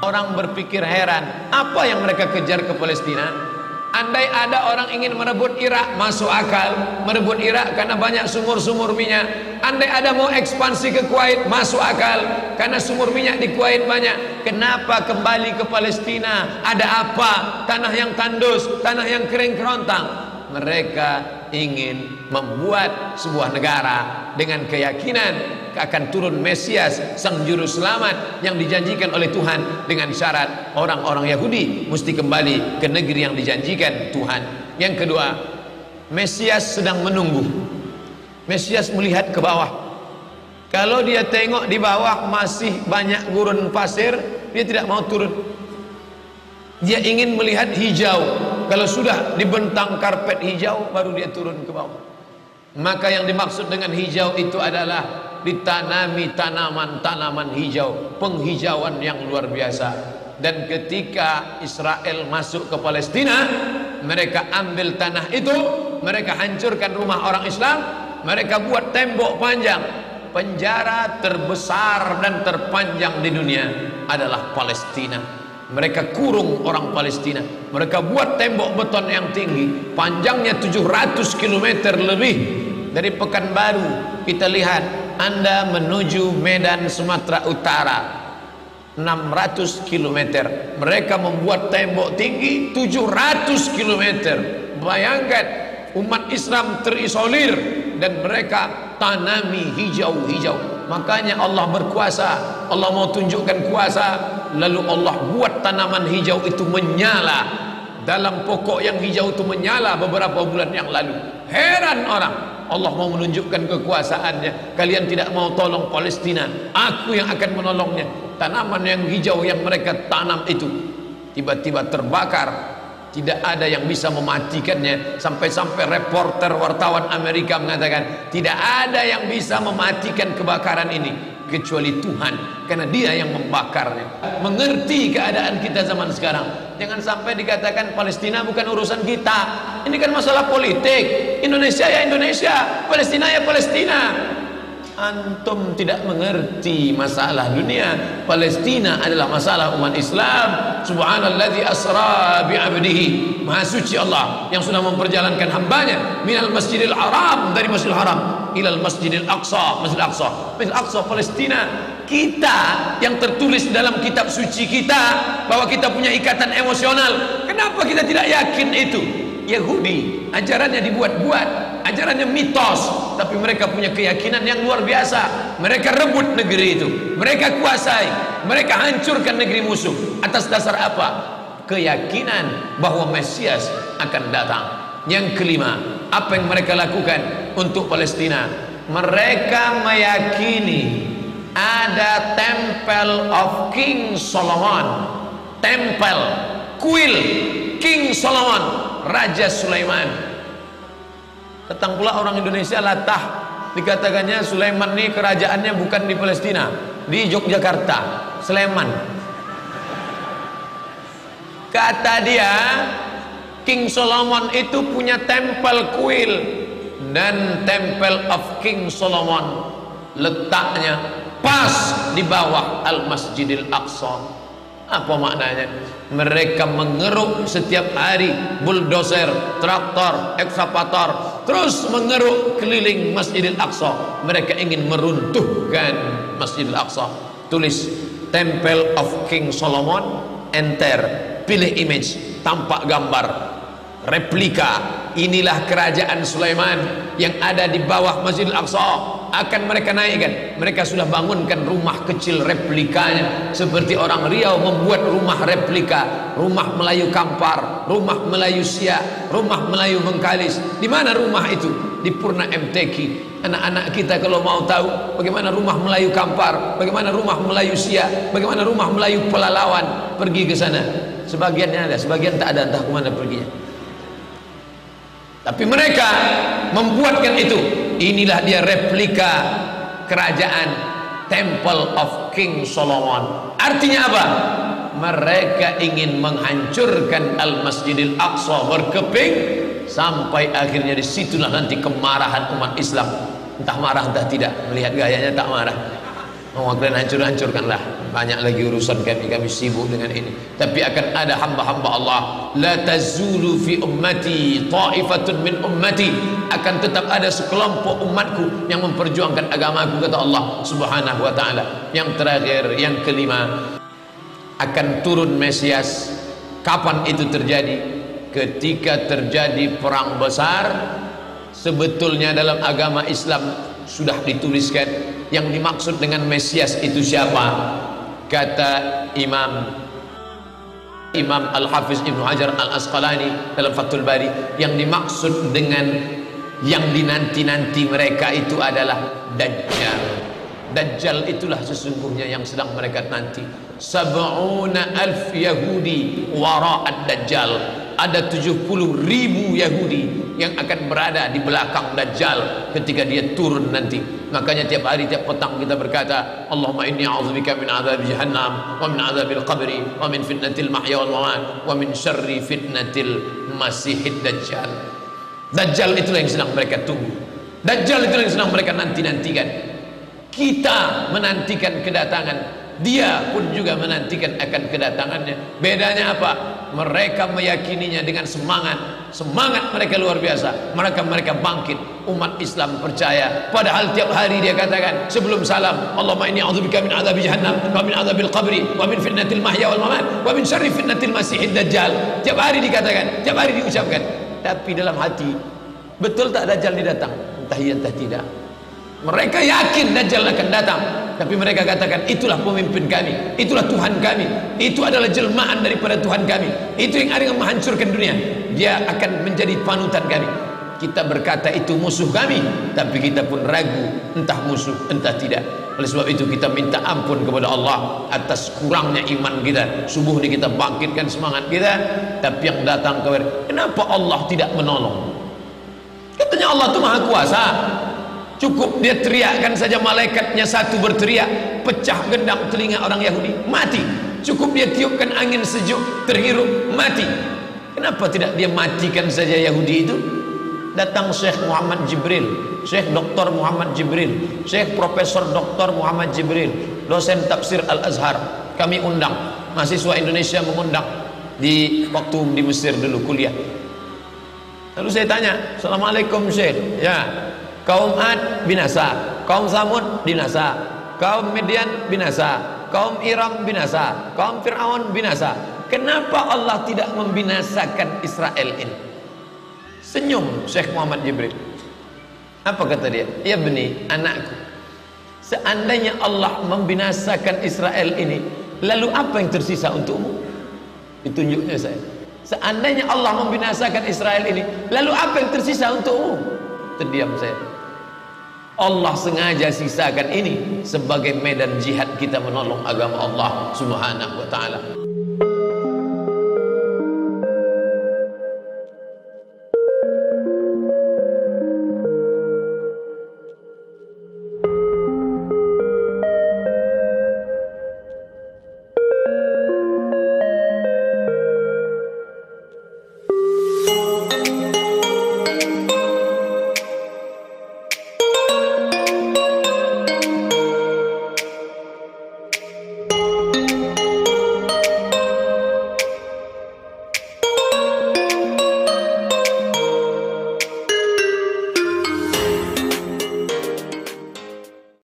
Orang berpikir heran, apa yang mereka kejar ke Palestina? Andai ada orang ingin merebut Irak, masuk akal. Merebut Irak karena banyak sumur-sumur minyak. Andai ada mau ekspansi ke Kuwait, masuk akal. Karena sumur minyak di Kuwait banyak. Kenapa kembali ke Palestina? Ada apa? Tanah yang tandus, tanah yang kering kerontang. Mereka ingin membuat sebuah negara dengan keyakinan akan turun Mesias sang juru selamat yang dijanjikan oleh Tuhan dengan syarat orang-orang Yahudi mesti kembali ke negeri yang dijanjikan Tuhan. Yang kedua Mesias sedang menunggu. Mesias melihat ke bawah. Kalau dia tengok di bawah masih banyak gurun pasir dia tidak mau turun. Dia ingin melihat hijau kalau sudah dibentang karpet hijau baru dia turun ke bawah maka yang dimaksud dengan hijau itu adalah ditanami tanaman-tanaman hijau, penghijauan yang luar biasa. Dan ketika Israel masuk ke Palestina, mereka ambil tanah itu, mereka hancurkan rumah orang Islam, mereka buat tembok panjang. Penjara terbesar dan terpanjang di dunia adalah Palestina. Mereka kurung orang Palestina. Mereka buat tembok beton yang tinggi, panjangnya 700 km lebih dari Pekanbaru. Kita lihat anda menuju Medan Sumatera Utara. 600 km Mereka membuat tembok tinggi 700 km Bayangkan umat Islam terisolir Dan mereka tanami hijau-hijau. Makanya Allah berkuasa. Allah mau tunjukkan kuasa Lalu Allah buat tanaman hijau itu menyala. Dalam pokok yang hijau itu menyala beberapa bulan yang lalu. Heran orang. Allah mau menunjukkan kekuasaannya. Kalian tidak mau tolong Palestina. Aku yang akan menolongnya. Tanaman yang hijau yang mereka tanam itu tiba-tiba terbakar tidak ada yang bisa mematikannya. Sampai-sampai reporter wartawan Amerika mengatakan tidak ada yang bisa mematikan kebakaran ini kecuali Tuhan karena dia yang membakarnya. Mengerti keadaan kita zaman sekarang. Jangan sampai dikatakan Palestina bukan urusan kita. Ini kan masalah politik. Indonesia ya Indonesia Palestina ya Palestina antum tidak mengerti masalah dunia. Palestina adalah masalah umat Islam. Subhanalladzi asra bi abdihi. Maha suci Allah yang sudah memperjalankan hambanya. Minal masjidil haram dari masjidil haram. Ilal masjidil aqsa masjidil aqsa. Masjidil aqsa Palestina. Kita yang tertulis dalam kitab suci kita bahwa kita punya ikatan emosional. Kenapa kita tidak yakin itu? Yahudi ajarannya dibuat-buat ajarannya mitos tapi mereka punya keyakinan yang luar biasa. Mereka rebut negeri itu mereka kuasai mereka hancurkan negeri musuh. Atas dasar apa? Keyakinan bahwa Mesias akan datang. Yang kelima apa yang mereka lakukan untuk Palestina? Mereka meyakini ada Temple of King Solomon. Temple kuil King Solomon Raja Sulaiman Datang pula orang Indonesia latah. Dikatakannya Sulaiman ini kerajaannya bukan di Palestina, di Yogyakarta, Sleman. Kata dia, King Solomon itu punya tempel kuil dan Temple of King Solomon. Letaknya pas di bawah Al Masjidil Aqsa apa maknanya? Mereka mengeruk setiap hari bulldozer, traktor, ekskavator terus mengeruk keliling Masjidil Aqsa. Mereka ingin meruntuhkan Masjidil Aqsa. Tulis Temple of King Solomon, enter, pilih image, tampak gambar, replika. Inilah kerajaan Sulaiman yang ada di bawah Masjidil Aqsa akan mereka naikkan. Mereka sudah bangunkan rumah kecil replikanya. Seperti orang Riau membuat rumah replika. Rumah Melayu Kampar rumah Melayu Siak rumah Melayu Bengkalis. Di mana rumah itu? Di Purna MTQ anak-anak kita kalau mau tahu bagaimana rumah Melayu Kampar bagaimana rumah Melayu Siak bagaimana rumah Melayu Pelalawan pergi ke sana. Sebagiannya ada sebagian tak ada entah ke mana perginya. Tapi mereka membuatkan itu inilah dia replika kerajaan Temple of King Solomon. Artinya apa? mereka ingin menghancurkan Al-Masjidil Aqsa berkeping sampai akhirnya disitulah nanti kemarahan umat Islam. Entah marah entah tidak. Melihat gayanya tak marah Oh, kalian hancur-hancurkanlah. Banyak lagi urusan kami, kami sibuk dengan ini. Tapi akan ada hamba-hamba Allah. La tazulu fi ummati ta'ifatun min ummati. Akan tetap ada sekelompok umatku yang memperjuangkan agamaku kata Allah Subhanahu wa taala. Yang terakhir, yang kelima, akan turun Mesias. Kapan itu terjadi? Ketika terjadi perang besar, sebetulnya dalam agama Islam sudah dituliskan yang dimaksud dengan Mesias itu siapa? Kata Imam Imam Al-Hafiz Ibnu Hajar Al-Asqalani dalam Fathul Bari yang dimaksud dengan yang dinanti-nanti mereka itu adalah Dajjal. Dajjal itulah sesungguhnya yang sedang mereka nanti. Sab'una alf Yahudi wara'ad Dajjal ada 70 ribu Yahudi yang akan berada di belakang Dajjal ketika dia turun nanti. Makanya tiap hari tiap petang kita berkata Allahumma inni a'udzubika min azab jahannam wa min azabil qabri wa min fitnatil mahya wal mamat wa min syarri fitnatil masihid Dajjal. Dajjal itulah yang sedang mereka tunggu. Dajjal itulah yang sedang mereka nanti-nantikan. Kita menantikan kedatangan dia pun juga menantikan akan kedatangannya. Bedanya apa? Mereka meyakininya dengan semangat. Semangat mereka luar biasa. Mereka mereka bangkit. Umat Islam percaya. Padahal tiap hari dia katakan sebelum salam Allahumma inni a'udzubika min adzabi jahannam wa min adzabil qabri wa min fitnatil mahya wal mamat wa min syarri fitnatil masiihid dajjal. Tiap hari dikatakan tiap hari diucapkan. Tapi dalam hati betul tak dajjal ini datang? Entah iya entah tidak mereka yakin Dajjal akan datang. Tapi mereka katakan itulah pemimpin kami. Itulah Tuhan kami. Itu adalah jelmaan daripada Tuhan kami. Itu yang akan menghancurkan dunia. Dia akan menjadi panutan kami. Kita berkata itu musuh kami. Tapi kita pun ragu entah musuh entah tidak. Oleh sebab itu kita minta ampun kepada Allah atas kurangnya iman kita. Subuh ini kita bangkitkan semangat kita. Tapi yang datang kepada kenapa Allah tidak menolong? Katanya Allah itu maha kuasa Cukup dia teriakkan saja malaikatnya satu berteriak, pecah gendang telinga orang Yahudi, mati. Cukup dia tiupkan angin sejuk, terhirup, mati. Kenapa tidak dia matikan saja Yahudi itu? Datang Syekh Muhammad Jibril, Syekh Dr. Muhammad Jibril, Syekh Profesor Dr. Muhammad Jibril, dosen tafsir Al-Azhar. Kami undang, mahasiswa Indonesia mengundang di waktu di Mesir dulu kuliah. Lalu saya tanya, Assalamualaikum Syekh. Ya, kaum Ad binasa. Kaum Samud binasa. Kaum Midian binasa. Kaum Iram binasa. Kaum Fir'aun binasa. Kenapa Allah tidak membinasakan Israel ini? Senyum Syekh Muhammad Jibril. Apa kata dia? Ya beni anakku. Seandainya Allah membinasakan Israel ini lalu apa yang tersisa untukmu? Ditunjuknya saya. Seandainya Allah membinasakan Israel ini lalu apa yang tersisa untukmu? Terdiam saya Allah sengaja sisakan ini sebagai medan jihad kita menolong agama Allah Subhanahu wa taala.